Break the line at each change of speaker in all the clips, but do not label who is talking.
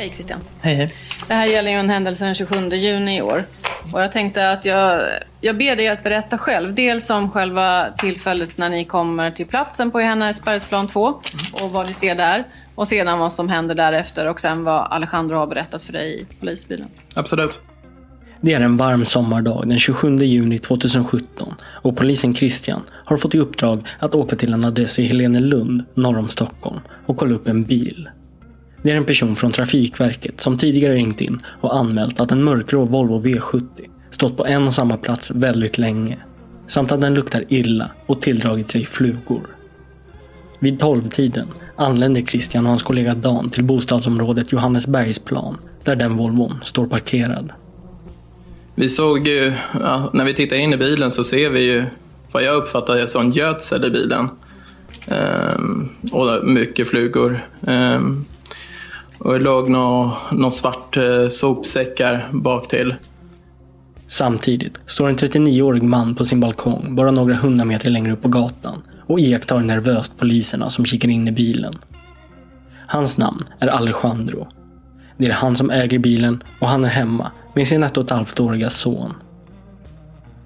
Hej Christian.
Hej, hej.
Det här gäller ju en händelse den 27 juni i år. Och jag tänkte att jag, jag ber dig att berätta själv. Dels om själva tillfället när ni kommer till platsen på Johannesbergsplan 2 och vad ni ser där. Och sedan vad som händer därefter och sen vad Alejandro har berättat för dig i polisbilen.
Absolut. Det är en varm sommardag den 27 juni 2017 och polisen Christian har fått i uppdrag att åka till en adress i Helenelund norr om Stockholm och kolla upp en bil. Det är en person från Trafikverket som tidigare ringt in och anmält att en mörkgrå Volvo V70 stått på en och samma plats väldigt länge. Samt att den luktar illa och tilldragit sig flugor. Vid 12-tiden anländer Christian och hans kollega Dan till bostadsområdet Johannesbergsplan där den Volvon står parkerad.
Vi såg ju, ja, när vi tittar in i bilen så ser vi ju vad jag uppfattar som gödsel i bilen. Ehm, och mycket flugor. Ehm, och det låg någon, någon svart eh, sopsäckar bak till.
Samtidigt står en 39-årig man på sin balkong bara några hundra meter längre upp på gatan och iakttar nervöst poliserna som kikar in i bilen. Hans namn är Alejandro. Det är han som äger bilen och han är hemma med sin ett och ett halvt åriga son.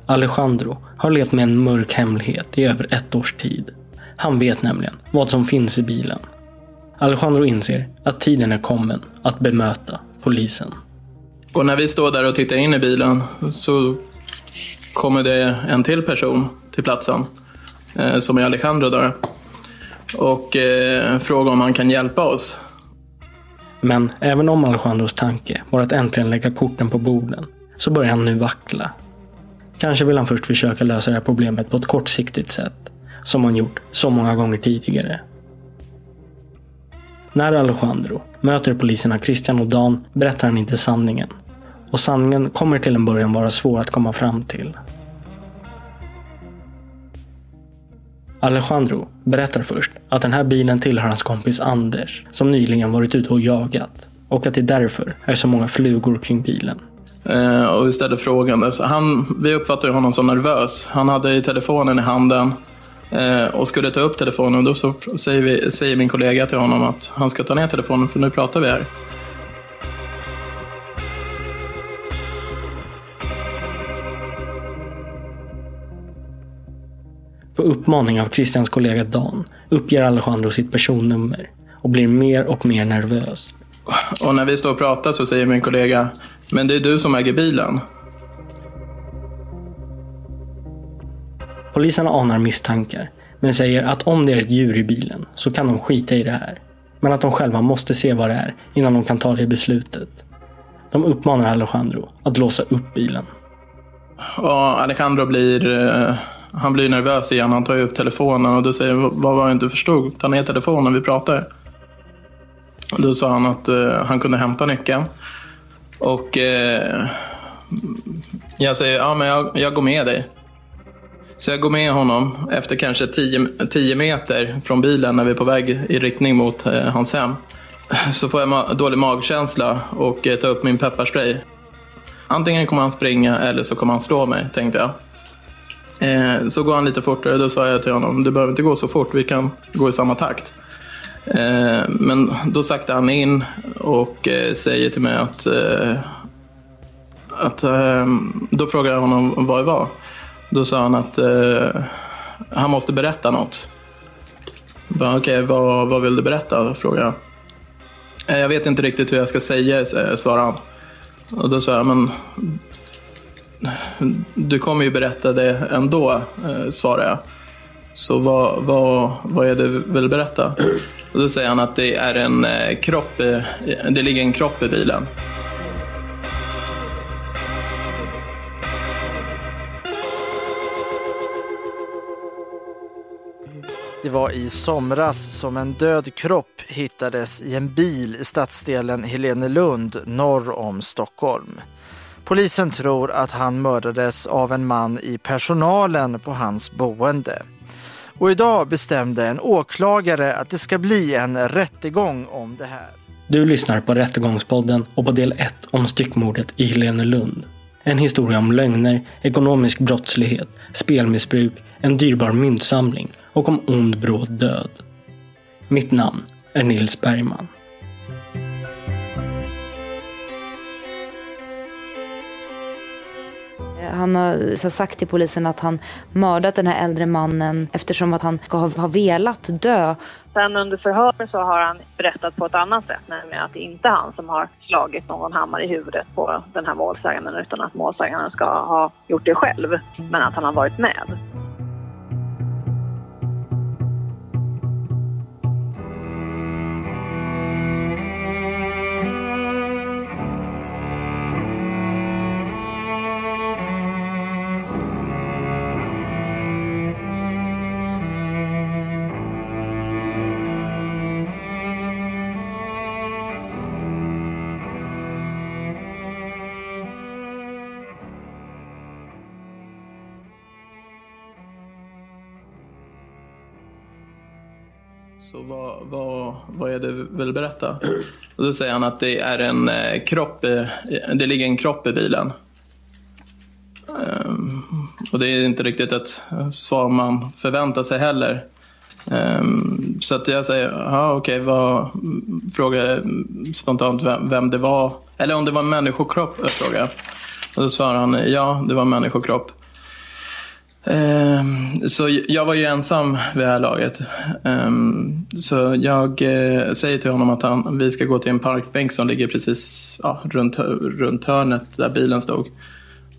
Alejandro har levt med en mörk hemlighet i över ett års tid. Han vet nämligen vad som finns i bilen. Alejandro inser att tiden är kommen att bemöta polisen.
Och när vi står där och tittar in i bilen så kommer det en till person till platsen. Eh, som är Alejandro då. Och eh, frågar om han kan hjälpa oss.
Men även om Alejandros tanke var att äntligen lägga korten på borden så börjar han nu vackla. Kanske vill han först försöka lösa det här problemet på ett kortsiktigt sätt. Som han gjort så många gånger tidigare. När Alejandro möter poliserna Christian och Dan berättar han inte sanningen. Och sanningen kommer till en början vara svår att komma fram till. Alejandro berättar först att den här bilen tillhör hans kompis Anders som nyligen varit ute och jagat. Och att det därför är så många flugor kring bilen.
Eh, och vi ställde frågan. Han, vi uppfattade honom som nervös. Han hade telefonen i handen och skulle ta upp telefonen. Då så säger, vi, säger min kollega till honom att han ska ta ner telefonen för nu pratar vi här.
På uppmaning av Christians kollega Dan uppger Alejandro sitt personnummer och blir mer och mer nervös.
Och när vi står och pratar så säger min kollega, men det är du som äger bilen.
Poliserna anar misstankar, men säger att om det är ett djur i bilen så kan de skita i det här. Men att de själva måste se vad det är innan de kan ta det beslutet. De uppmanar Alejandro att låsa upp bilen.
Ja, Alejandro blir, eh, han blir nervös igen. Han tar upp telefonen och då säger vad var det inte förstod? Ta ner telefonen, vi pratar. Då sa han att uh, han kunde hämta nyckeln. Och uh, jag säger, ja men jag, jag går med dig. Så jag går med honom efter kanske 10 meter från bilen när vi är på väg i riktning mot eh, hans hem. Så får jag ma dålig magkänsla och eh, tar upp min pepparspray. Antingen kommer han springa eller så kommer han slå mig, tänkte jag. Eh, så går han lite fortare. Då sa jag till honom, du behöver inte gå så fort, vi kan gå i samma takt. Eh, men då saktar han in och eh, säger till mig att... Eh, att eh, då frågar jag honom vad det var. Då sa han att eh, han måste berätta något. Okej, okay, vad, vad vill du berätta? frågade jag. Eh, jag vet inte riktigt hur jag ska säga, eh, svarade han. Och då sa jag, men du kommer ju berätta det ändå, eh, svarade jag. Så vad, vad, vad är det du vill berätta? Och då säger han att det är en kropp, det ligger en kropp i bilen.
Det var i somras som en död kropp hittades i en bil i stadsdelen Helenelund norr om Stockholm. Polisen tror att han mördades av en man i personalen på hans boende. Och idag bestämde en åklagare att det ska bli en rättegång om det här.
Du lyssnar på Rättegångspodden och på del 1 om styckmordet i Helenelund. En historia om lögner, ekonomisk brottslighet, spelmissbruk, en dyrbar myntsamling och om ond bråd död. Mitt namn är Nils Bergman.
Han har sagt till polisen att han mördat den här äldre mannen eftersom att han ska ha velat dö.
Sen under förhöret så har han berättat på ett annat sätt, nämligen att det inte är han som har slagit någon hammare i huvudet på den här målsäganden utan att målsäganden ska ha gjort det själv, men att han har varit med.
Detta? Och då säger han att det är en eh, kropp, eh, det ligger en kropp i bilen. Um, och det är inte riktigt ett svar man förväntar sig heller. Um, så att jag säger, ja okej, okay, vad, frågar spontant vem, vem, det var. Eller om det var en människokropp, eh, frågar jag. Och då svarar han, ja det var en människokropp. Ehm, så jag var ju ensam vid det här laget. Ehm, så jag eh, säger till honom att han, vi ska gå till en parkbänk som ligger precis ja, runt, runt hörnet där bilen stod.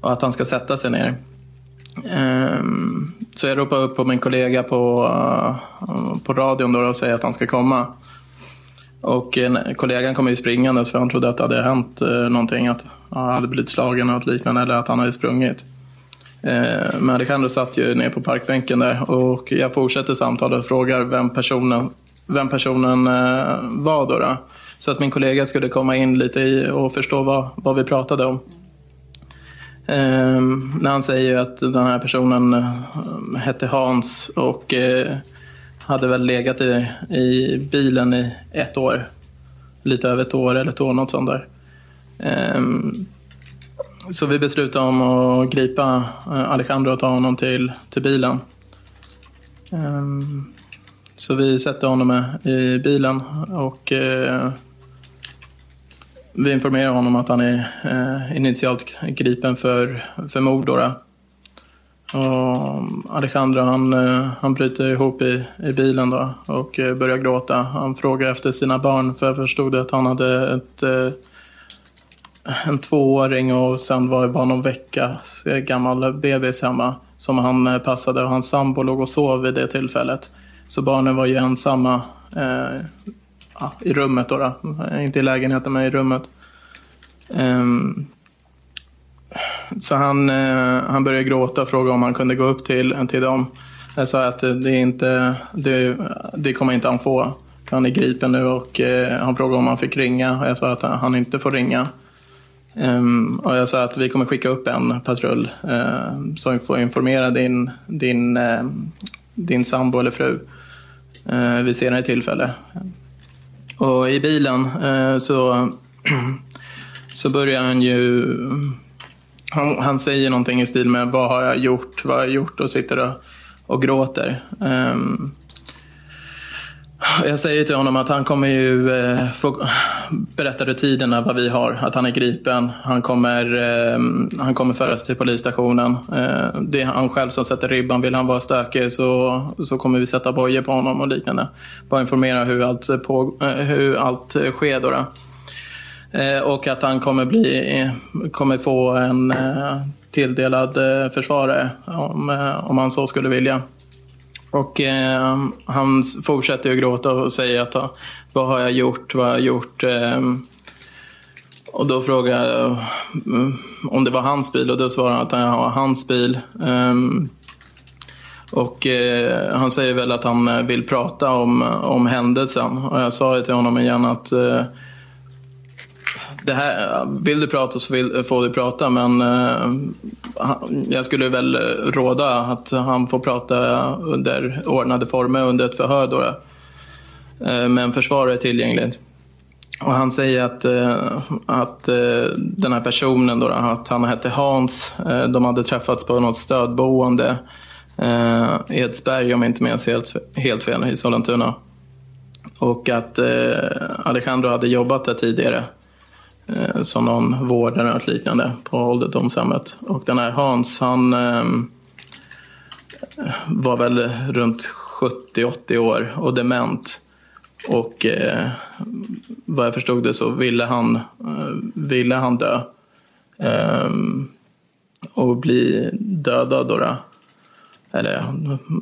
Och att han ska sätta sig ner. Ehm, så jag ropar upp på min kollega på, eh, på radion då och säger att han ska komma. Och eh, kollegan kommer ju springande för han trodde att det hade hänt någonting. Att han hade blivit slagen eller liknande eller att han hade sprungit. Eh, men Alejandro satt ju ner på parkbänken där och jag fortsätter samtalet och frågar vem personen, vem personen eh, var då, då. Så att min kollega skulle komma in lite i och förstå vad, vad vi pratade om. Eh, när han säger att den här personen eh, hette Hans och eh, hade väl legat i, i bilen i ett år. Lite över ett år eller ett år, något sånt där. Um, så vi beslutade om att gripa eh, Alejandro och ta honom till, till bilen. Um, så vi sätter honom i bilen och uh, vi informerar honom att han är uh, initialt gripen för, för mord. Och Alejandro han, uh, han bryter ihop i, i bilen då och börjar gråta. Han frågar efter sina barn för jag förstod att han hade ett en tvååring och sen var det bara någon vecka gammal bebis hemma som han eh, passade och hans sambo låg och sov vid det tillfället. Så barnen var ju ensamma eh, ja, i rummet då, då, Inte i lägenheten men i rummet. Um, så han, eh, han började gråta och frågade om han kunde gå upp till, till dem. Jag sa att eh, det, är inte, det, det kommer inte han få. Han är gripen nu och eh, han frågade om han fick ringa jag sa att han inte får ringa. Um, och jag sa att vi kommer skicka upp en patrull uh, som får informera din, din, uh, din sambo eller fru uh, vid senare tillfälle. Och i bilen uh, så, så börjar han ju... Han, han, säger någonting i stil med vad har jag gjort, vad har jag gjort och sitter och, och gråter. Um, jag säger till honom att han kommer ju eh, få berätta rutinerna vad vi har. Att han är gripen. Han kommer, eh, han kommer föras till polisstationen. Eh, det är han själv som sätter ribban. Vill han vara stökig så, så kommer vi sätta bojor på honom och liknande. Bara informera hur allt, eh, på, eh, hur allt eh, sker då. då. Eh, och att han kommer, bli, eh, kommer få en eh, tilldelad försvarare om, om han så skulle vilja. Och eh, han fortsätter ju gråta och säger att vad har jag gjort, vad har jag gjort? Eh, och då frågar jag mm, om det var hans bil och då svarar han att det var hans bil. Ehm, och eh, han säger väl att han eh, vill prata om, om händelsen. Och jag sa ju till honom igen att eh, det här, vill du prata så vill, får du prata men uh, jag skulle väl råda att han får prata under ordnade former under ett förhör. Då, eh, uh, men försvaret är tillgängligt. Och han säger att, uh, att den här personen, då, att han hette Hans, de hade träffats på något stödboende uh, Edsberg om jag inte minns helt, helt fel i Sollentuna. Och att Alejandro hade jobbat där tidigare eh, Eh, som någon vårdare och liknande på ålderdomshemmet. Och den här Hans, han eh, var väl runt 70-80 år och dement. Och eh, vad jag förstod det så ville han, eh, ville han dö. Ehm, och bli dödad då. då. Eller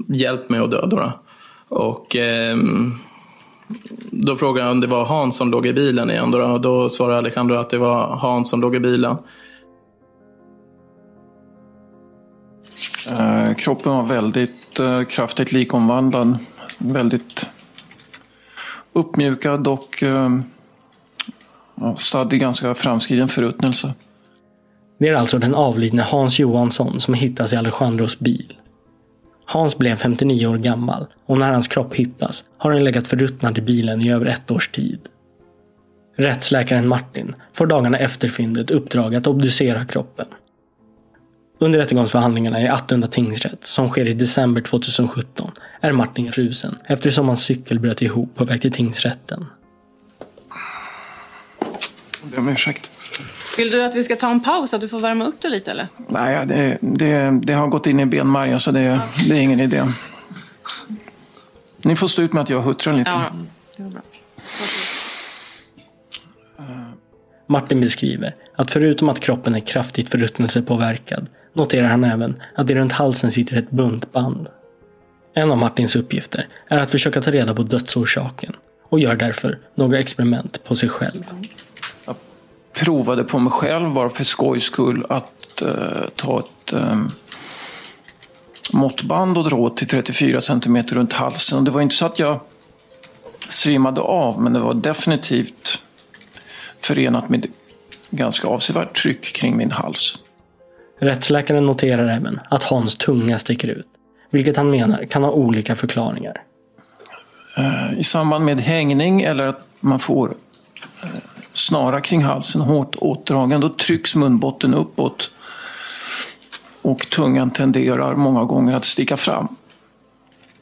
hjälp mig att dö då. då. Och ehm, då frågade jag om det var Hans som låg i bilen igen. Då, och då svarade Alejandro att det var Hans som låg i bilen.
Eh, kroppen var väldigt eh, kraftigt likomvandlad. Väldigt uppmjukad och eh, stadd i ganska framskriden förruttnelse.
Det är alltså den avlidne Hans Johansson som hittas i Alejandros bil. Hans blev 59 år gammal och när hans kropp hittas har den legat förruttnad i bilen i över ett års tid. Rättsläkaren Martin får dagarna efter fyndet uppdrag att obducera kroppen. Under rättegångsförhandlingarna i Attunda tingsrätt, som sker i december 2017, är Martin frusen eftersom hans cykel bröt ihop på väg till tingsrätten.
Jag ber om ursäkt.
Vill du att vi ska ta en paus så att du får värma upp dig lite eller?
Nej, det, det, det har gått in i benmärgen så det, det är ingen idé. Ni får stå ut med att jag huttrar lite.
Ja, det var bra.
Martin beskriver att förutom att kroppen är kraftigt förruttnelsepåverkad noterar han även att det runt halsen sitter ett buntband. En av Martins uppgifter är att försöka ta reda på dödsorsaken och gör därför några experiment på sig själv
provade på mig själv bara för skojs skull att uh, ta ett um, måttband och dra åt till 34 cm runt halsen. Och det var inte så att jag svimmade av, men det var definitivt förenat med ganska avsevärt tryck kring min hals.
Rättsläkaren noterar även att Hans tunga sticker ut, vilket han menar kan ha olika förklaringar.
Uh, I samband med hängning eller att man får uh, snara kring halsen, hårt åtdragen, då trycks munbotten uppåt och tungan tenderar många gånger att sticka fram.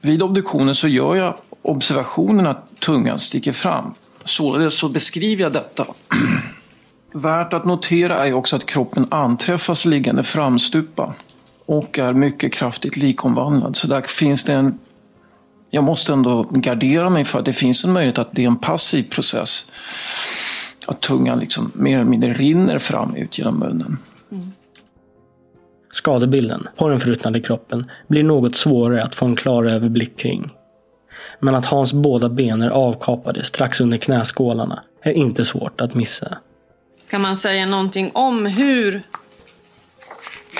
Vid obduktionen så gör jag observationen att tungan sticker fram. Således så beskriver jag detta. Värt att notera är också att kroppen anträffas liggande framstupa och är mycket kraftigt likomvandlad. Så där finns det en... Jag måste ändå gardera mig för att det finns en möjlighet att det är en passiv process att tungan liksom mer eller mindre rinner fram ut genom munnen. Mm.
Skadebilden på den förruttnade kroppen blir något svårare att få en klar överblick kring. Men att Hans båda ben är avkapade strax under knäskålarna är inte svårt att missa.
Kan man säga någonting om hur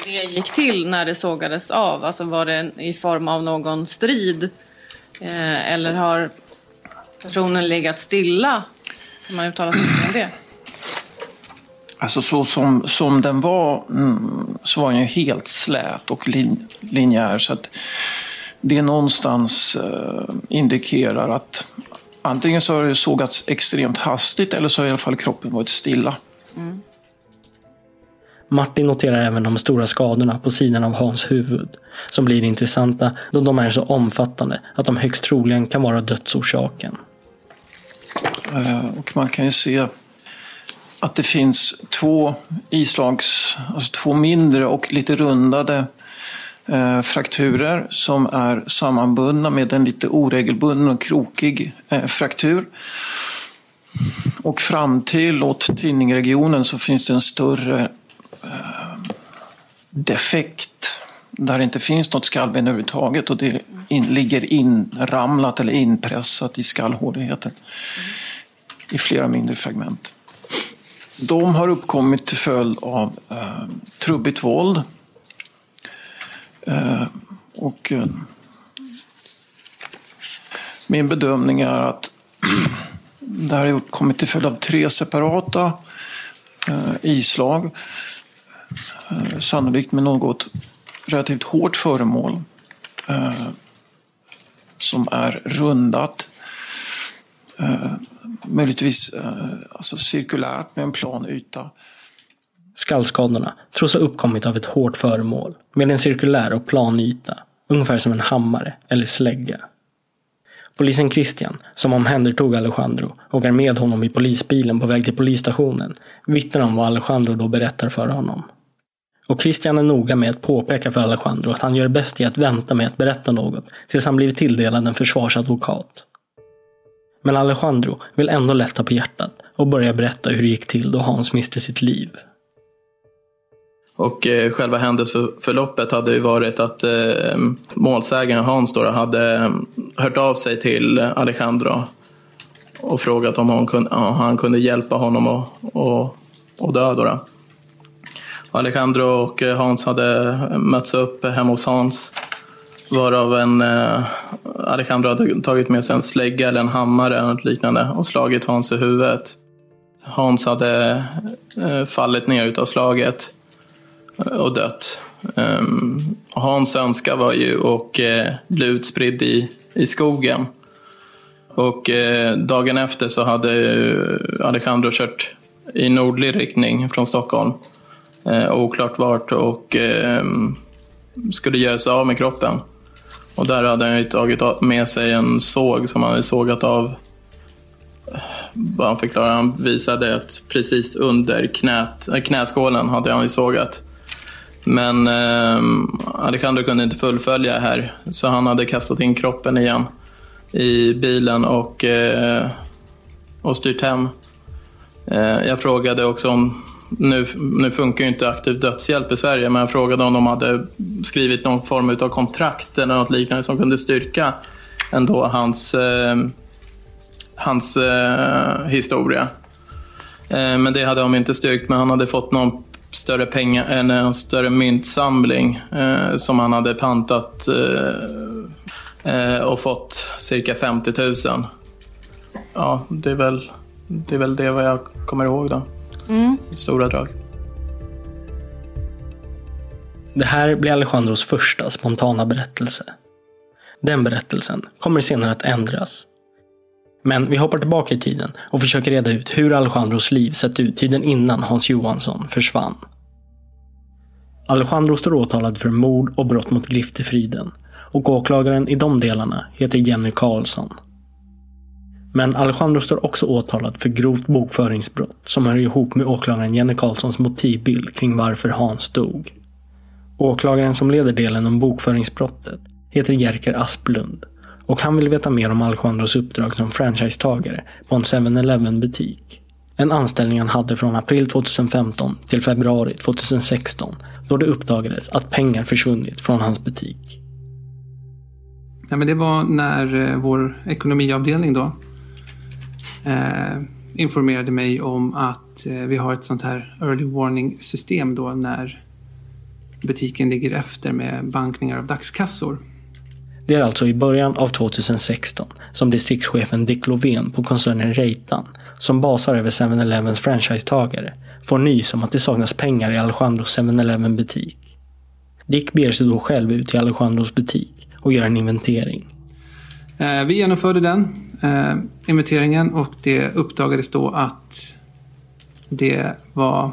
det gick till när det sågades av? Alltså var det i form av någon strid? Eh, eller har personen legat stilla? Kan man uttala sig om det?
Alltså så som, som den var mm, så var den ju helt slät och lin, linjär. Så att det någonstans eh, indikerar att antingen så har det sågats extremt hastigt eller så har i alla fall kroppen varit stilla. Mm.
Martin noterar även de stora skadorna på sidan av Hans huvud, som blir intressanta då de är så omfattande att de högst troligen kan vara dödsorsaken.
Eh, och man kan ju se att det finns två islags, alltså två mindre och lite rundade eh, frakturer som är sammanbundna med en lite oregelbunden och krokig eh, fraktur. Och fram till åt tinningregionen så finns det en större eh, defekt där det inte finns något skallben överhuvudtaget och det in, ligger inramlat eller inpressat i skallhåligheten i flera mindre fragment. De har uppkommit till följd av eh, trubbigt våld. Eh, och eh, min bedömning är att det här har uppkommit till följd av tre separata eh, islag. Eh, sannolikt med något relativt hårt föremål eh, som är rundat. Eh, Möjligtvis eh, alltså cirkulärt med en plan yta.
Skallskadorna tros ha uppkommit av ett hårt föremål med en cirkulär och plan yta, ungefär som en hammare eller slägga. Polisen Christian, som omhändertog Alejandro och är med honom i polisbilen på väg till polisstationen, vittnar om vad Alejandro då berättar för honom. Och Christian är noga med att påpeka för Alejandro att han gör bäst i att vänta med att berätta något tills han blivit tilldelad en försvarsadvokat. Men Alejandro vill ändå lätta på hjärtat och börja berätta hur det gick till då Hans miste sitt liv.
Och eh, själva händelseförloppet hade ju varit att eh, målsägaren Hans då hade eh, hört av sig till Alejandro och frågat om hon kunde, ja, han kunde hjälpa honom att och, och dö. Då, då. Alejandro och eh, Hans hade eh, mötts upp hemma hos Hans Varav en eh, Alejandro hade tagit med sig en slägga eller en hammare eller något liknande och slagit Hans i huvudet. Hans hade eh, fallit ner utav slaget eh, och dött. Um, Hans önskan var ju att eh, bli utspridd i, i skogen. Och eh, dagen efter så hade Alejandro kört i nordlig riktning från Stockholm. Eh, oklart vart och eh, skulle göra sig av med kroppen. Och där hade han ju tagit med sig en såg som han hade sågat av. Vad han förklarade, han visade att precis under knät, eh, knäskålen hade han ju sågat. Men eh, Alejandro kunde inte fullfölja här så han hade kastat in kroppen igen i bilen och, eh, och styrt hem. Eh, jag frågade också om nu, nu funkar ju inte aktiv dödshjälp i Sverige, men jag frågade om de hade skrivit någon form av kontrakt eller något liknande som kunde styrka ändå hans, eh, hans eh, historia. Eh, men det hade de inte styrkt, men han hade fått någon större pengar, en större myntsamling eh, som han hade pantat eh, eh och fått cirka 50 000. Ja, det är väl det, är väl det vad jag kommer ihåg då. Mm. Stora drag.
Det här blir Alejandros första spontana berättelse. Den berättelsen kommer senare att ändras. Men vi hoppar tillbaka i tiden och försöker reda ut hur Alejandros liv sett ut tiden innan Hans Johansson försvann. Alejandro står åtalad för mord och brott mot griftefriden och åklagaren i de delarna heter Jenny Karlsson. Men Alejandro står också åtalad för grovt bokföringsbrott som hör ihop med åklagaren Jenny Karlssons motivbild kring varför Hans dog. Åklagaren som leder delen om bokföringsbrottet heter Jerker Asplund och han vill veta mer om Alejandros uppdrag som franchisetagare på en 7-Eleven butik. En anställning han hade från april 2015 till februari 2016 då det uppdagades att pengar försvunnit från hans butik.
Ja, men det var när eh, vår ekonomiavdelning då eh, informerade mig om att eh, vi har ett sånt här early warning system då när butiken ligger efter med bankningar av dagskassor.
Det är alltså i början av 2016 som distriktschefen Dick Lovén på koncernen Reitan, som basar över 7-Elevens franchisetagare, får nys om att det saknas pengar i Alejandros 7-Eleven butik. Dick beger sig då själv ut till Alejandros butik och gör en inventering.
Eh, vi genomförde den eh, inventeringen och det uppdagades då att det var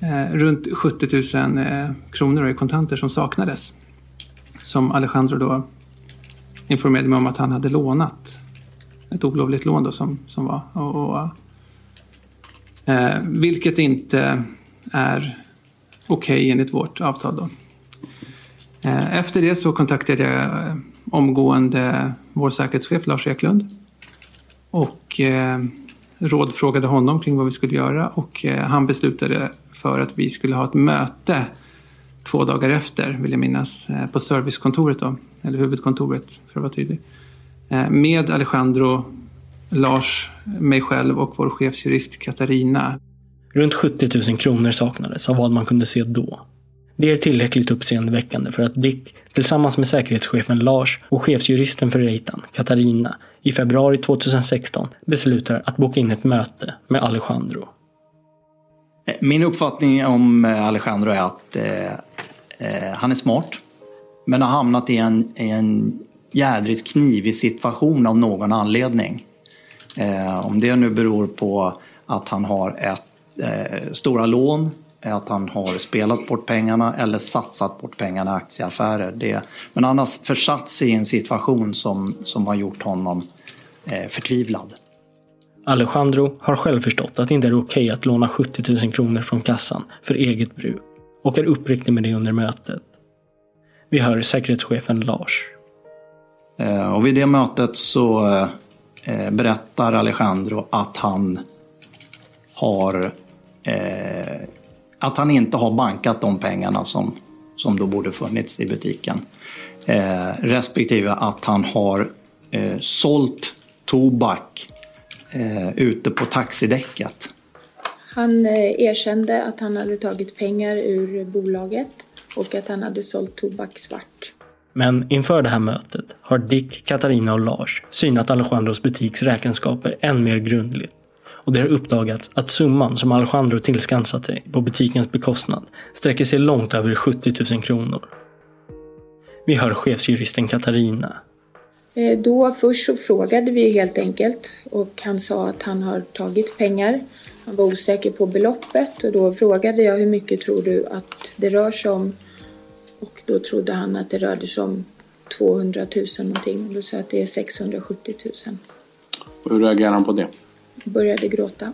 eh, runt 70 000 eh, kronor i kontanter som saknades. Som Alejandro då informerade mig om att han hade lånat. Ett olovligt lån då som, som var. Och, och eh, vilket inte är okej okay enligt vårt avtal då. Eh, efter det så kontaktade jag eh, omgående vår säkerhetschef Lars Eklund. Och eh, rådfrågade honom kring vad vi skulle göra och eh, han beslutade för att vi skulle ha ett möte två dagar efter, vill jag minnas, eh, på servicekontoret då, eller huvudkontoret för att vara tydlig. Eh, med Alejandro, Lars, mig själv och vår chefsjurist Katarina.
Runt 70 000 kronor saknades av vad man kunde se då. Det är tillräckligt uppseendeväckande för att Dick tillsammans med säkerhetschefen Lars och chefsjuristen för Reitan, Katarina, i februari 2016 beslutar att boka in ett möte med Alejandro.
Min uppfattning om eh, Alejandro är att eh, eh, han är smart. Men har hamnat i en, i en jädrigt knivig situation av någon anledning. Eh, om det nu beror på att han har ett, eh, stora lån att han har spelat bort pengarna eller satsat bort pengarna i aktieaffärer. Det, men han har försatt sig i en situation som, som har gjort honom eh, förtvivlad.
Alejandro har själv förstått att det inte är okej att låna 70 000 kronor från kassan för eget bruk och är uppriktig med det under mötet. Vi hör säkerhetschefen Lars.
Eh, och vid det mötet så eh, berättar Alejandro att han har eh, att han inte har bankat de pengarna som, som då borde funnits i butiken. Eh, respektive att han har eh, sålt tobak eh, ute på taxidäcket.
Han eh, erkände att han hade tagit pengar ur bolaget och att han hade sålt tobak svart.
Men inför det här mötet har Dick, Katarina och Lars synat Alejandros butiks räkenskaper än mer grundligt och det har uppdagats att summan som Alejandro tillskansat sig på butikens bekostnad sträcker sig långt över 70 000 kronor. Vi hör chefsjuristen Katarina.
Eh, då först så frågade vi helt enkelt och han sa att han har tagit pengar. Han var osäker på beloppet och då frågade jag hur mycket tror du att det rör sig om? Och då trodde han att det rörde sig om 200 000 någonting. Då sa jag att det är 670 000.
Och hur reagerade han på det?
Började gråta.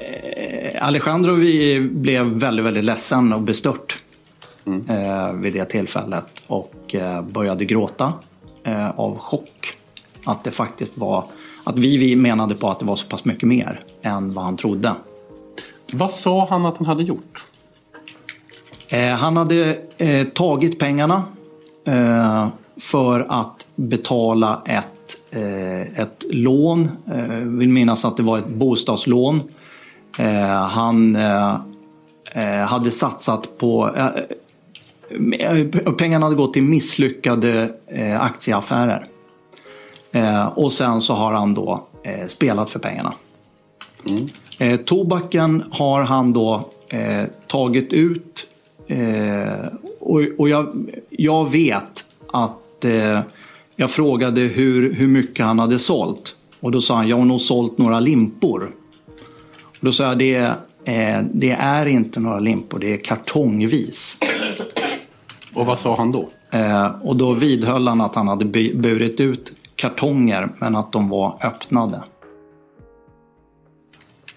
Eh, Alejandro vi blev väldigt, väldigt ledsen och bestört mm. eh, vid det tillfället och eh, började gråta eh, av chock. Att det faktiskt var, att vi, vi menade på att det var så pass mycket mer än vad han trodde.
Vad sa han att han hade gjort?
Han hade tagit pengarna för att betala ett ett lån. Eh, vill minnas att det var ett bostadslån. Eh, han hade satsat på Pengarna hade gått till misslyckade aktieaffärer. Och sen så har han då spelat för pengarna. Mm. Tobaken har han då tagit ut och jag vet att jag frågade hur, hur mycket han hade sålt. Och då sa han, jag har nog sålt några limpor. Och då sa jag, det, eh, det är inte några limpor, det är kartongvis.
Och vad sa han då?
Eh, och då vidhöll han att han hade burit ut kartonger men att de var öppnade.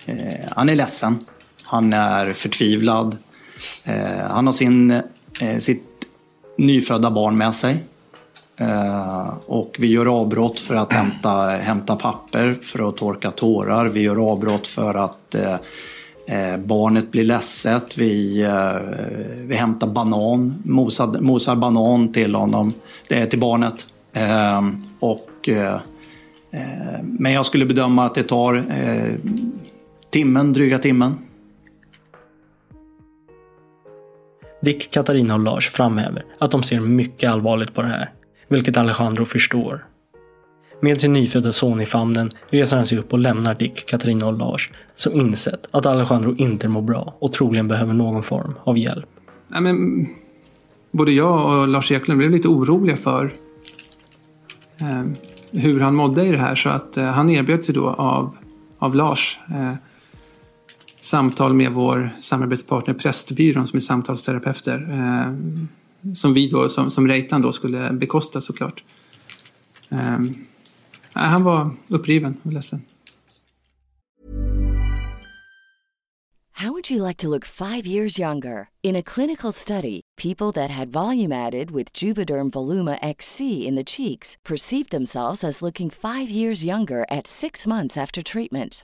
Eh, han är ledsen. Han är förtvivlad. Eh, han har sin, eh, sitt nyfödda barn med sig. Eh, och vi gör avbrott för att hämta, hämta papper för att torka tårar. Vi gör avbrott för att eh, eh barnet blir ledset. Vi, eh, vi hämtar banan, mosar, mosar banan till honom, eh, till barnet. Eh, och, eh, eh, men jag skulle bedöma att det tar timmen, dryga timmen.
Dick, Katarina och Lars framhäver att de ser mycket allvarligt på det här, vilket Alejandro förstår. Med sin nyfödda son i famnen reser han sig upp och lämnar Dick, Katarina och Lars som insett att Alejandro inte mår bra och troligen behöver någon form av hjälp.
Nej, men, både jag och Lars Eklund blev lite oroliga för eh, hur han mådde i det här så att eh, han erbjöd sig då av, av Lars eh, samtal med vår samarbetspartner Prästbyrån som är samtalsterapeuter. Eh, som vi då, som, som Reitan då skulle bekosta såklart. Um, han var uppriven och ledsen.
How would you like to look five years younger? In a clinical study, people that had volume added with Juvederm Voluma XC in the cheeks perceived themselves as looking five years younger at six months after treatment.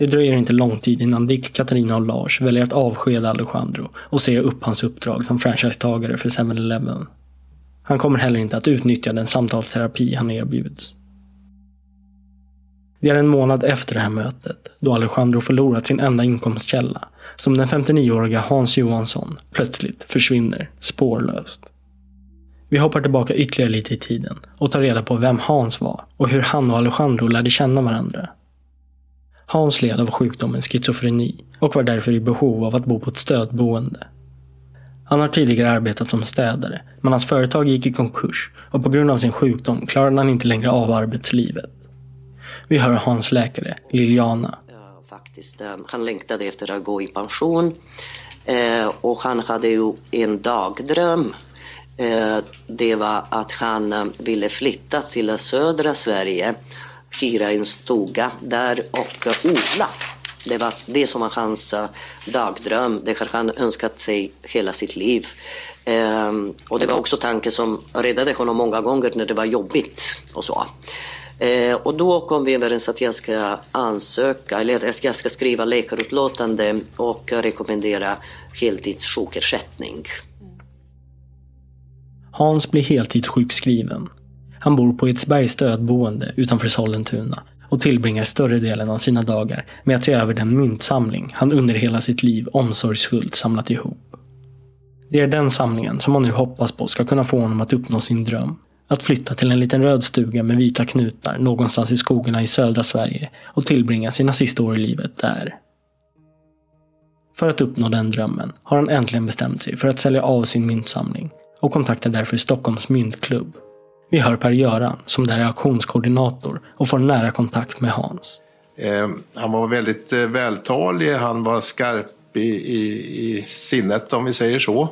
Det dröjer inte lång tid innan Dick, Katarina och Lars väljer att avskeda Alejandro och säga upp hans uppdrag som franchisetagare för 7-Eleven. Han kommer heller inte att utnyttja den samtalsterapi han erbjuds. Det är en månad efter det här mötet, då Alejandro förlorat sin enda inkomstkälla, som den 59-åriga Hans Johansson plötsligt försvinner spårlöst. Vi hoppar tillbaka ytterligare lite i tiden och tar reda på vem Hans var och hur han och Alejandro lärde känna varandra. Hans led av sjukdomen schizofreni och var därför i behov av att bo på ett stödboende. Han har tidigare arbetat som städare, men hans företag gick i konkurs och på grund av sin sjukdom klarade han inte längre av arbetslivet. Vi hör Hans läkare, Liliana.
Faktiskt, eh, han längtade efter att gå i pension eh, och han hade ju en dagdröm. Eh, det var att han ville flytta till södra Sverige, hyra en stuga där och odla. Det var det som var hans eh, dagdröm. Det har han önskat sig hela sitt liv. Ehm, och det var också tanken som räddade honom många gånger när det var jobbigt och så. Ehm, och då kom vi överens att jag ska ansöka, eller jag ska skriva läkarutlåtande och rekommendera heltidssjukersättning.
Hans blir heltidssjukskriven. Han bor på Edsbergs stödboende utanför Sollentuna och tillbringar större delen av sina dagar med att se över den myntsamling han under hela sitt liv omsorgsfullt samlat ihop. Det är den samlingen som han nu hoppas på ska kunna få honom att uppnå sin dröm. Att flytta till en liten röd stuga med vita knutar någonstans i skogarna i södra Sverige och tillbringa sina sista år i livet där. För att uppnå den drömmen har han äntligen bestämt sig för att sälja av sin myntsamling och kontaktar därför Stockholms myntklubb vi hör Per-Göran som där är auktionskoordinator och får nära kontakt med Hans.
Eh, han var väldigt eh, vältalig, han var skarp i, i, i sinnet om vi säger så.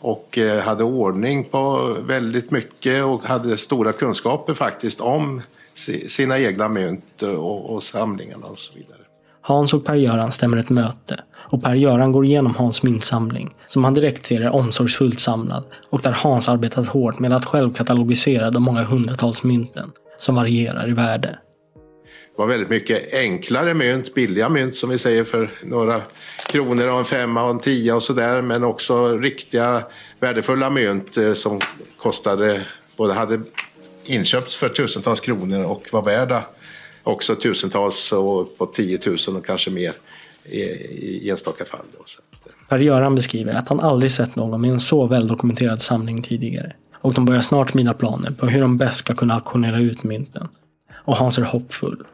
Och eh, hade ordning på väldigt mycket och hade stora kunskaper faktiskt om si, sina egna mynt och, och samlingarna och så vidare.
Hans och Per-Göran stämmer ett möte och Per-Göran går igenom Hans myntsamling som han direkt ser är omsorgsfullt samlad och där Hans arbetat hårt med att själv katalogisera de många hundratals mynten som varierar i värde.
Det var väldigt mycket enklare mynt, billiga mynt som vi säger för några kronor och en femma och en tia och sådär. Men också riktiga värdefulla mynt eh, som kostade, både hade inköpts för tusentals kronor och var värda också tusentals och på 10 000 och kanske mer i, i enstaka fall. Då. Så att, eh.
Per-Göran beskriver att han aldrig sett någon med en så väldokumenterad samling tidigare. Och de börjar snart smida planer på hur de bäst ska kunna auktionera ut mynten. Och Hans är hoppfull.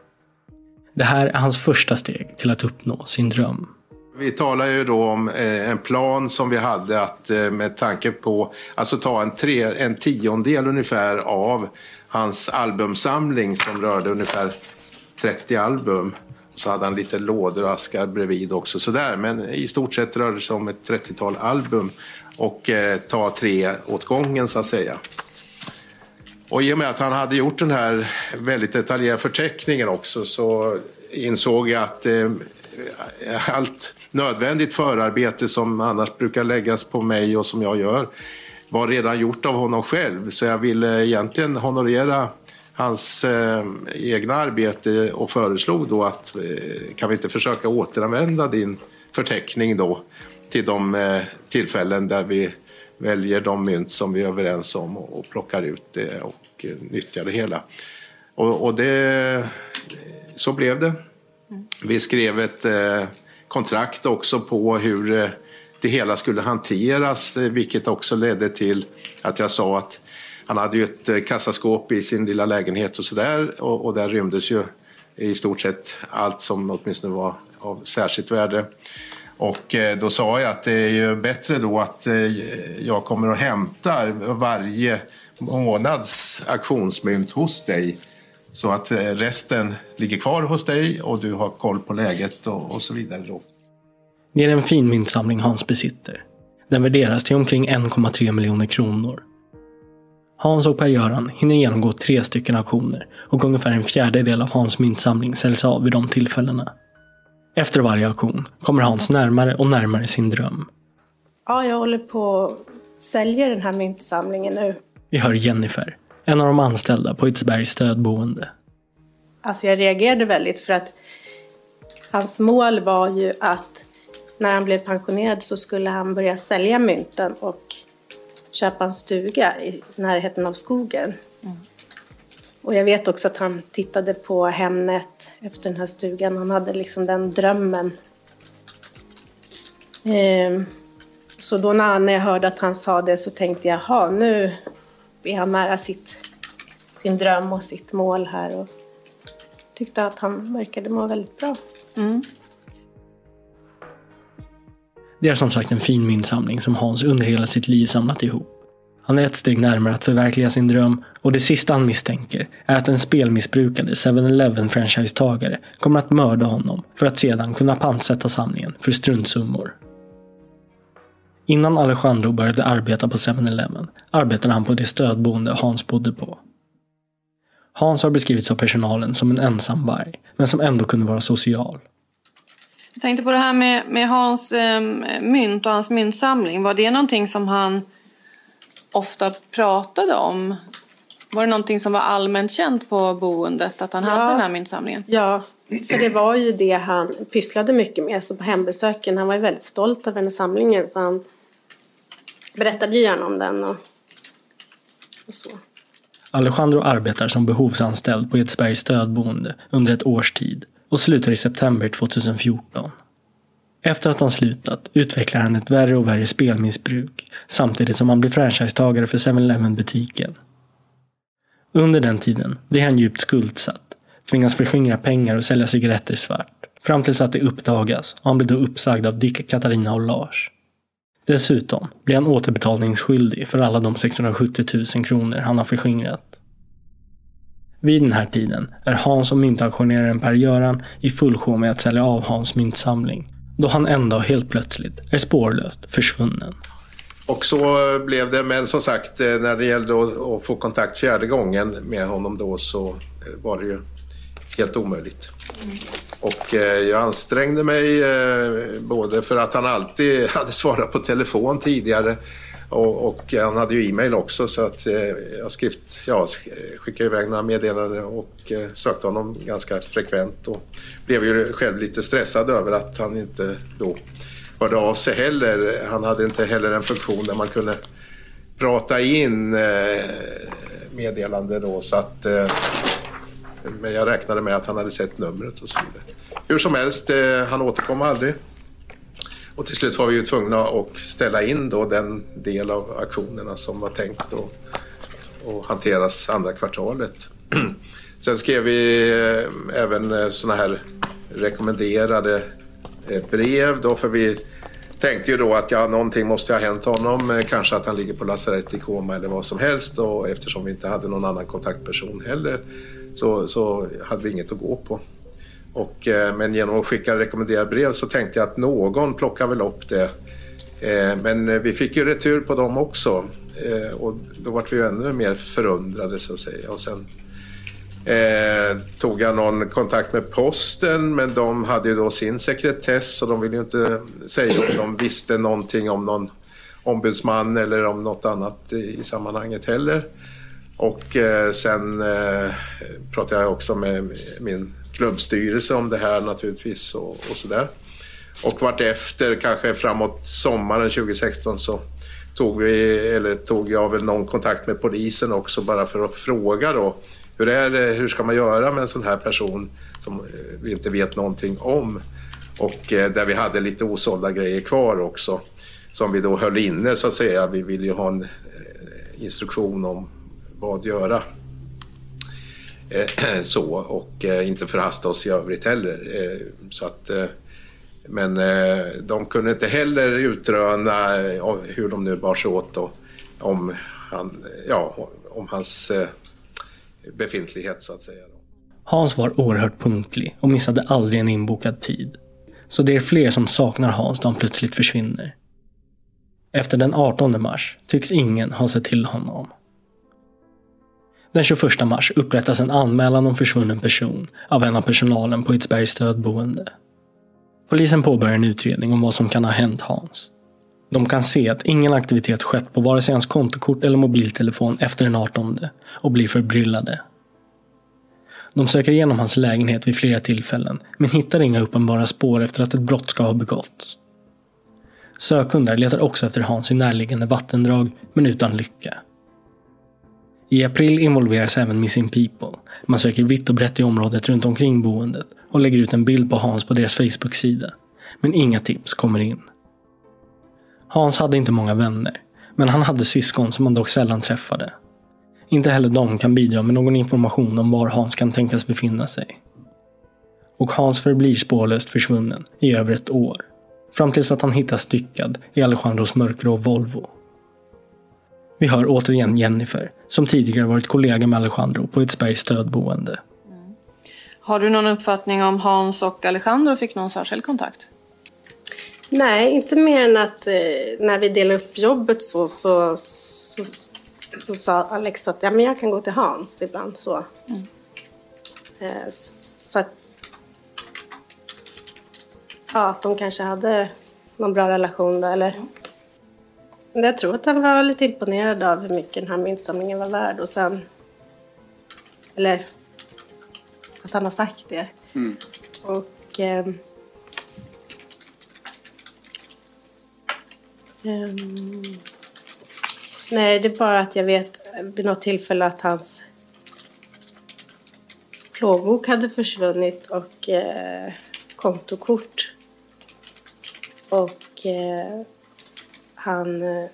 Det här är hans första steg till att uppnå sin dröm.
Vi talar ju då om eh, en plan som vi hade att eh, med tanke på, alltså ta en, tre, en tiondel ungefär av hans albumsamling som rörde ungefär 30 album. Så hade han lite lådor och askar bredvid också sådär. Men i stort sett rörde det sig om ett 30-tal album och eh, ta tre åt gången så att säga. Och i och med att han hade gjort den här väldigt detaljerade förteckningen också så insåg jag att eh, allt nödvändigt förarbete som annars brukar läggas på mig och som jag gör var redan gjort av honom själv. Så jag ville egentligen honorera hans eh, egna arbete och föreslog då att eh, kan vi inte försöka återanvända din förteckning då till de eh, tillfällen där vi väljer de mynt som vi är överens om och, och plockar ut det och eh, nyttjar det hela. Och, och det, så blev det. Vi skrev ett eh, kontrakt också på hur eh, det hela skulle hanteras, vilket också ledde till att jag sa att han hade ju ett eh, kassaskåp i sin lilla lägenhet och sådär och, och där rymdes ju i stort sett allt som åtminstone var av särskilt värde. Och eh, då sa jag att det är ju bättre då att eh, jag kommer och hämtar varje månads auktionsmynt hos dig så att resten ligger kvar hos dig och du har koll på läget och, och så vidare. Då.
Det är en fin myntsamling Hans besitter. Den värderas till omkring 1,3 miljoner kronor. Hans och Per-Göran hinner genomgå tre stycken auktioner och ungefär en fjärdedel av Hans myntsamling säljs av vid de tillfällena. Efter varje auktion kommer Hans närmare och närmare sin dröm.
Ja, jag håller på att sälja den här myntsamlingen nu.
Vi hör Jennifer, en av de anställda på Edsbergs stödboende.
Alltså jag reagerade väldigt för att hans mål var ju att när han blev pensionerad så skulle han börja sälja mynten och köpa en stuga i närheten av skogen. Mm. Och jag vet också att han tittade på Hemnet efter den här stugan. Han hade liksom den drömmen. Ehm, så då när jag hörde att han sa det så tänkte jag, jaha, nu är han nära sitt, sin dröm och sitt mål här. Och tyckte att han verkade må väldigt bra. Mm.
Det är som sagt en fin myntsamling som Hans under hela sitt liv samlat ihop. Han är ett steg närmare att förverkliga sin dröm och det sista han misstänker är att en spelmissbrukande 7-Eleven franchisetagare kommer att mörda honom för att sedan kunna pantsätta samlingen för struntsummor. Innan Alejandro började arbeta på 7-Eleven arbetade han på det stödboende Hans bodde på. Hans har beskrivits av personalen som en ensam varg, men som ändå kunde vara social.
Jag tänkte på det här med, med Hans eh, mynt och hans myntsamling. Var det någonting som han ofta pratade om? Var det någonting som var allmänt känt på boendet att han ja. hade den här myntsamlingen?
Ja, för det var ju det han pysslade mycket med. Så på hembesöken, han var ju väldigt stolt över den här samlingen så han berättade ju gärna om den och, och så.
Alejandro arbetar som behovsanställd på Edsbergs stödboende under ett års tid och slutar i september 2014. Efter att han slutat utvecklar han ett värre och värre spelmissbruk samtidigt som han blir franchisetagare för 7-Eleven butiken. Under den tiden blir han djupt skuldsatt, tvingas förskingra pengar och sälja cigaretter svart. Fram tills att det uppdagas och han blir då uppsagd av Dick, Katarina och Lars. Dessutom blir han återbetalningsskyldig för alla de 670 000 kronor han har förskingrat. Vid den här tiden är Hans och myntauktioneraren Per-Göran i full sjå med att sälja av Hans myntsamling. Då han en dag helt plötsligt är spårlöst försvunnen.
Och så blev det, men som sagt eh, när det gällde att få kontakt fjärde gången med honom då så eh, var det ju helt omöjligt. Och eh, jag ansträngde mig både för att han alltid hade svarat på telefon tidigare och, och han hade ju e-mail också så att eh, jag skrift, ja, skickade iväg några meddelanden och eh, sökte honom ganska frekvent och blev ju själv lite stressad över att han inte då hörde av sig heller. Han hade inte heller en funktion där man kunde prata in eh, meddelande då så att eh, men jag räknade med att han hade sett numret och så vidare. Hur som helst, eh, han återkom aldrig. Och till slut var vi ju tvungna att ställa in då den del av aktionerna som var tänkt att, att hanteras andra kvartalet. Sen skrev vi eh, även eh, sådana här rekommenderade eh, brev då för vi tänkte ju då att ja, någonting måste ha hänt honom. Kanske att han ligger på lasarett i koma eller vad som helst och eftersom vi inte hade någon annan kontaktperson heller så, så hade vi inget att gå på. Och, eh, men genom att skicka rekommenderade brev så tänkte jag att någon plockar väl upp det. Eh, men eh, vi fick ju retur på dem också. Och då var vi ju ännu mer förundrade så att säga. Och sen eh, tog jag någon kontakt med posten men de hade ju då sin sekretess och de ville ju inte säga om de visste någonting om någon ombudsman eller om något annat i, i sammanhanget heller. Och eh, sen eh, pratade jag också med min klubbstyrelse om det här naturligtvis och, och sådär. Och vartefter, kanske framåt sommaren 2016 så tog, vi, eller tog jag väl någon kontakt med polisen också bara för att fråga då hur är det, hur ska man göra med en sån här person som eh, vi inte vet någonting om och eh, där vi hade lite osålda grejer kvar också som vi då höll inne så att säga. Vi ville ju ha en eh, instruktion om vad göra. Eh, så och eh, inte förhasta oss i övrigt heller. Eh, så att, men de kunde inte heller utröna hur de nu bar sig åt då, om, han, ja, om hans befintlighet så att säga.
Hans var oerhört punktlig och missade aldrig en inbokad tid. Så det är fler som saknar Hans då han plötsligt försvinner. Efter den 18 mars tycks ingen ha sett till honom. Den 21 mars upprättas en anmälan om försvunnen person av en av personalen på Edsbergs stödboende. Polisen påbörjar en utredning om vad som kan ha hänt Hans. De kan se att ingen aktivitet skett på vare sig hans kontokort eller mobiltelefon efter den 18 och blir förbryllade. De söker igenom hans lägenhet vid flera tillfällen men hittar inga uppenbara spår efter att ett brott ska ha begåtts. Sökhundar letar också efter Hans i närliggande vattendrag men utan lycka. I april involveras även Missing People. Man söker vitt och brett i området runt omkring boendet och lägger ut en bild på Hans på deras Facebook-sida. Men inga tips kommer in. Hans hade inte många vänner, men han hade syskon som han dock sällan träffade. Inte heller de kan bidra med någon information om var Hans kan tänkas befinna sig. Och Hans förblir spårlöst försvunnen i över ett år. Fram tills att han hittas styckad i Alejandros mörkgrå Volvo. Vi hör återigen Jennifer, som tidigare varit kollega med Alejandro på Edsbergs stödboende.
Har du någon uppfattning om Hans och Alejandro fick någon särskild kontakt?
Nej, inte mer än att eh, när vi delade upp jobbet så, så, så, så, sa Alex att ja, men jag kan gå till Hans ibland. Så, mm. eh, så att, ja, att de kanske hade någon bra relation där. Eller, mm. Jag tror att han var lite imponerad av hur mycket den här myntsamlingen var värd och sen... Eller att han har sagt det. Mm. Och... Eh, um, nej, det är bara att jag vet vid något tillfälle att hans plånbok hade försvunnit och eh, kontokort. Och eh, han eh,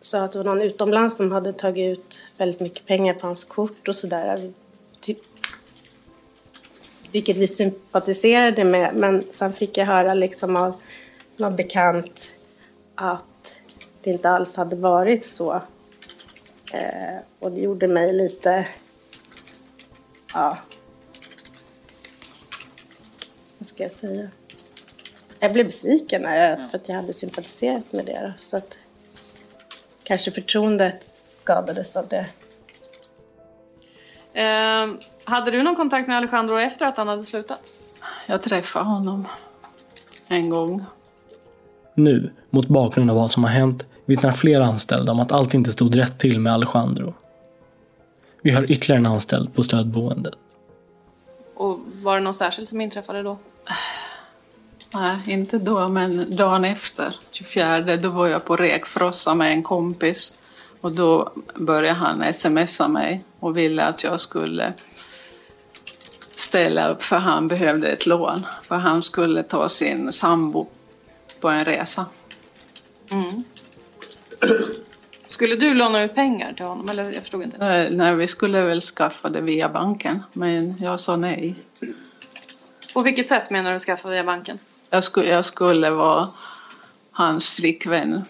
sa att det var någon utomlands som hade tagit ut väldigt mycket pengar på hans kort och sådär. Typ- vilket vi sympatiserade med. Men sen fick jag höra liksom av någon bekant att det inte alls hade varit så. Eh, och det gjorde mig lite... Ja. Vad ska jag säga? Jag blev besviken för att jag hade sympatiserat med det. Så att kanske förtroendet skadades av det.
Eh, hade du någon kontakt med Alejandro efter att han hade slutat? Jag träffade honom en gång.
Nu, mot bakgrund av vad som har hänt, vittnar flera anställda om att allt inte stod rätt till med Alejandro. Vi har ytterligare en anställd på stödboendet.
Och var det någon särskild som inträffade då? Nej, inte då, men dagen efter, 24, då var jag på Rekfrossa med en kompis. Och då började han smsa mig och ville att jag skulle ställa upp för han behövde ett lån. För han skulle ta sin sambo på en resa. Mm. Skulle du låna ut pengar till honom? Eller jag förstod inte. Nej, vi skulle väl skaffa det via banken. Men jag sa nej. På vilket sätt menar du skaffa via banken? Jag skulle, jag skulle vara hans flickvän.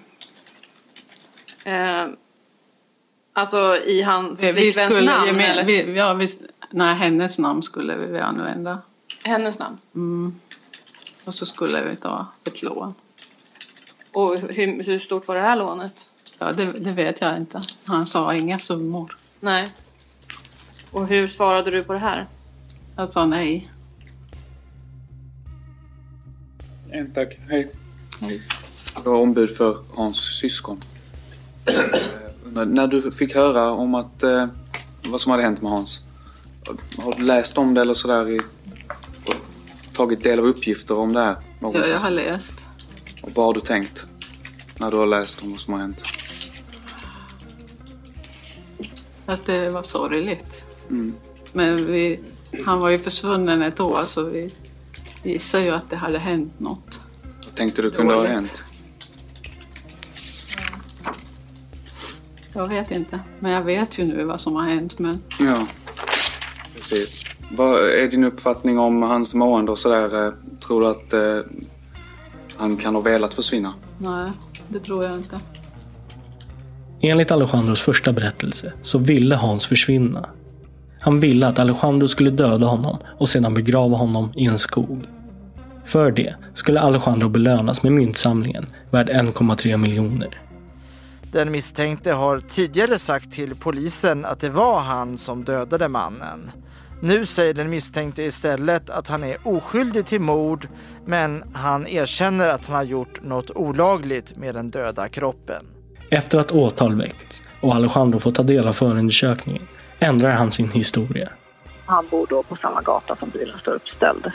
Eh, alltså i hans
Vi-
flickväns
skulle
namn?
gemen-
eller?
vi- ja, vi, nej, hennes namn skulle vi använda.
Hennes namn?
Mm. Och så skulle vi ta ett lån.
Och hur, hur stort var det här lånet?
Ja, det, det vet jag inte. Han sa inga summor.
Nej. Och hur svarade du på det här?
Jag sa nej.
En tack. Hej.
Hej.
Jag var ombud för Hans syskon. Eh, när du fick höra om att, eh, vad som hade hänt med Hans. Har du läst om det eller sådär? I, och tagit del av uppgifter om det här?
Ja,
någonstans?
jag har läst.
Och vad har du tänkt? När du har läst om vad som har hänt?
Att det var sorgligt.
Mm.
Men vi, han var ju försvunnen ett år så vi gissar ju att det hade hänt något.
Vad tänkte du kunde ha hänt?
Jag vet inte. Men jag vet ju nu vad som har hänt. Men
Ja, precis. Vad är din uppfattning om hans mående och sådär? Tror du att eh, han kan ha velat försvinna?
nej, det tror jag inte.
Enligt Alejandros första berättelse så ville Hans försvinna. Han ville att Alejandro skulle döda honom och sedan begrava honom i en skog. För det skulle Alejandro belönas med myntsamlingen värd 1,3 miljoner.
Den misstänkte har tidigare sagt till polisen att det var han som dödade mannen. Nu säger den misstänkte istället att han är oskyldig till mord men han erkänner att han har gjort något olagligt med den döda kroppen.
Efter att åtal väckts och Alejandro får ta del av förundersökningen ändrar han sin historia.
Han bor då på samma gata som bilen står uppställd.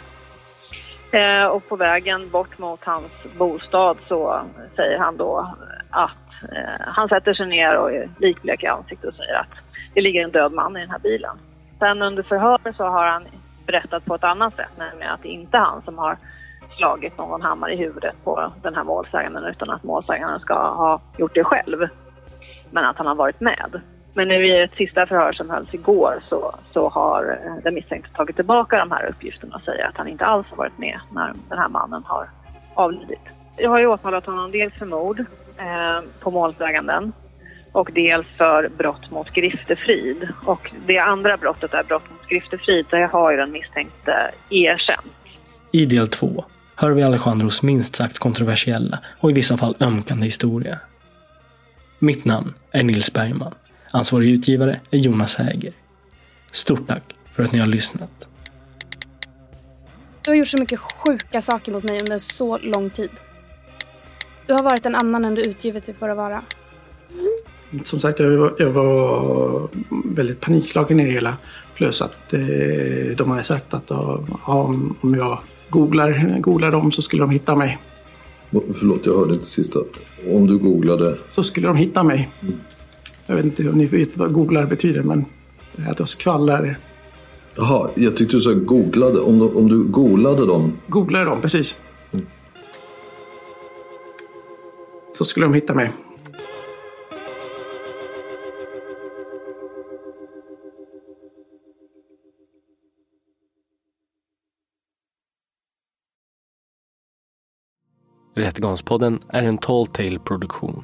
Eh, och på vägen bort mot hans bostad så säger han då att eh, han sätter sig ner och är likblek i ansiktet och säger att det ligger en död man i den här bilen. Sen under förhör så har han berättat på ett annat sätt, nämligen att det inte är han som har slagit någon hammare i huvudet på den här målsäganden utan att målsäganden ska ha gjort det själv. Men att han har varit med. Men nu i ett sista förhör som hölls igår så, så har eh, den misstänkte tagit tillbaka de här uppgifterna och säger att han inte alls har varit med när den här mannen har avlidit. Jag har ju åtalat honom dels för mord eh, på målsäganden och dels för brott mot griftefrid. Och det andra brottet är brott mot griftefrid, där har ju den misstänkte erkänt.
I del två hör vi Alejandros minst sagt kontroversiella och i vissa fall ömkande historia. Mitt namn är Nils Bergman. Ansvarig utgivare är Jonas Häger. Stort tack för att ni har lyssnat.
Du har gjort så mycket sjuka saker mot mig under så lång tid. Du har varit en annan än du utgivit dig för att vara.
Som sagt, jag var, jag var väldigt panikslagen i det hela. Plus att eh, de har sagt att ja, om om jag googlar, googlar dem så skulle de hitta mig.
Förlåt, jag hörde inte sista. Om du googlade?
Så skulle de hitta mig. Jag vet inte om ni vet vad googlar betyder men det här att jag skvallrar.
Jaha, jag tyckte du sa googlade. Om, de, om du googlade dem?
Googlar dem, precis. Så skulle de hitta mig.
Rättegångspodden är en Tall Tale produktion.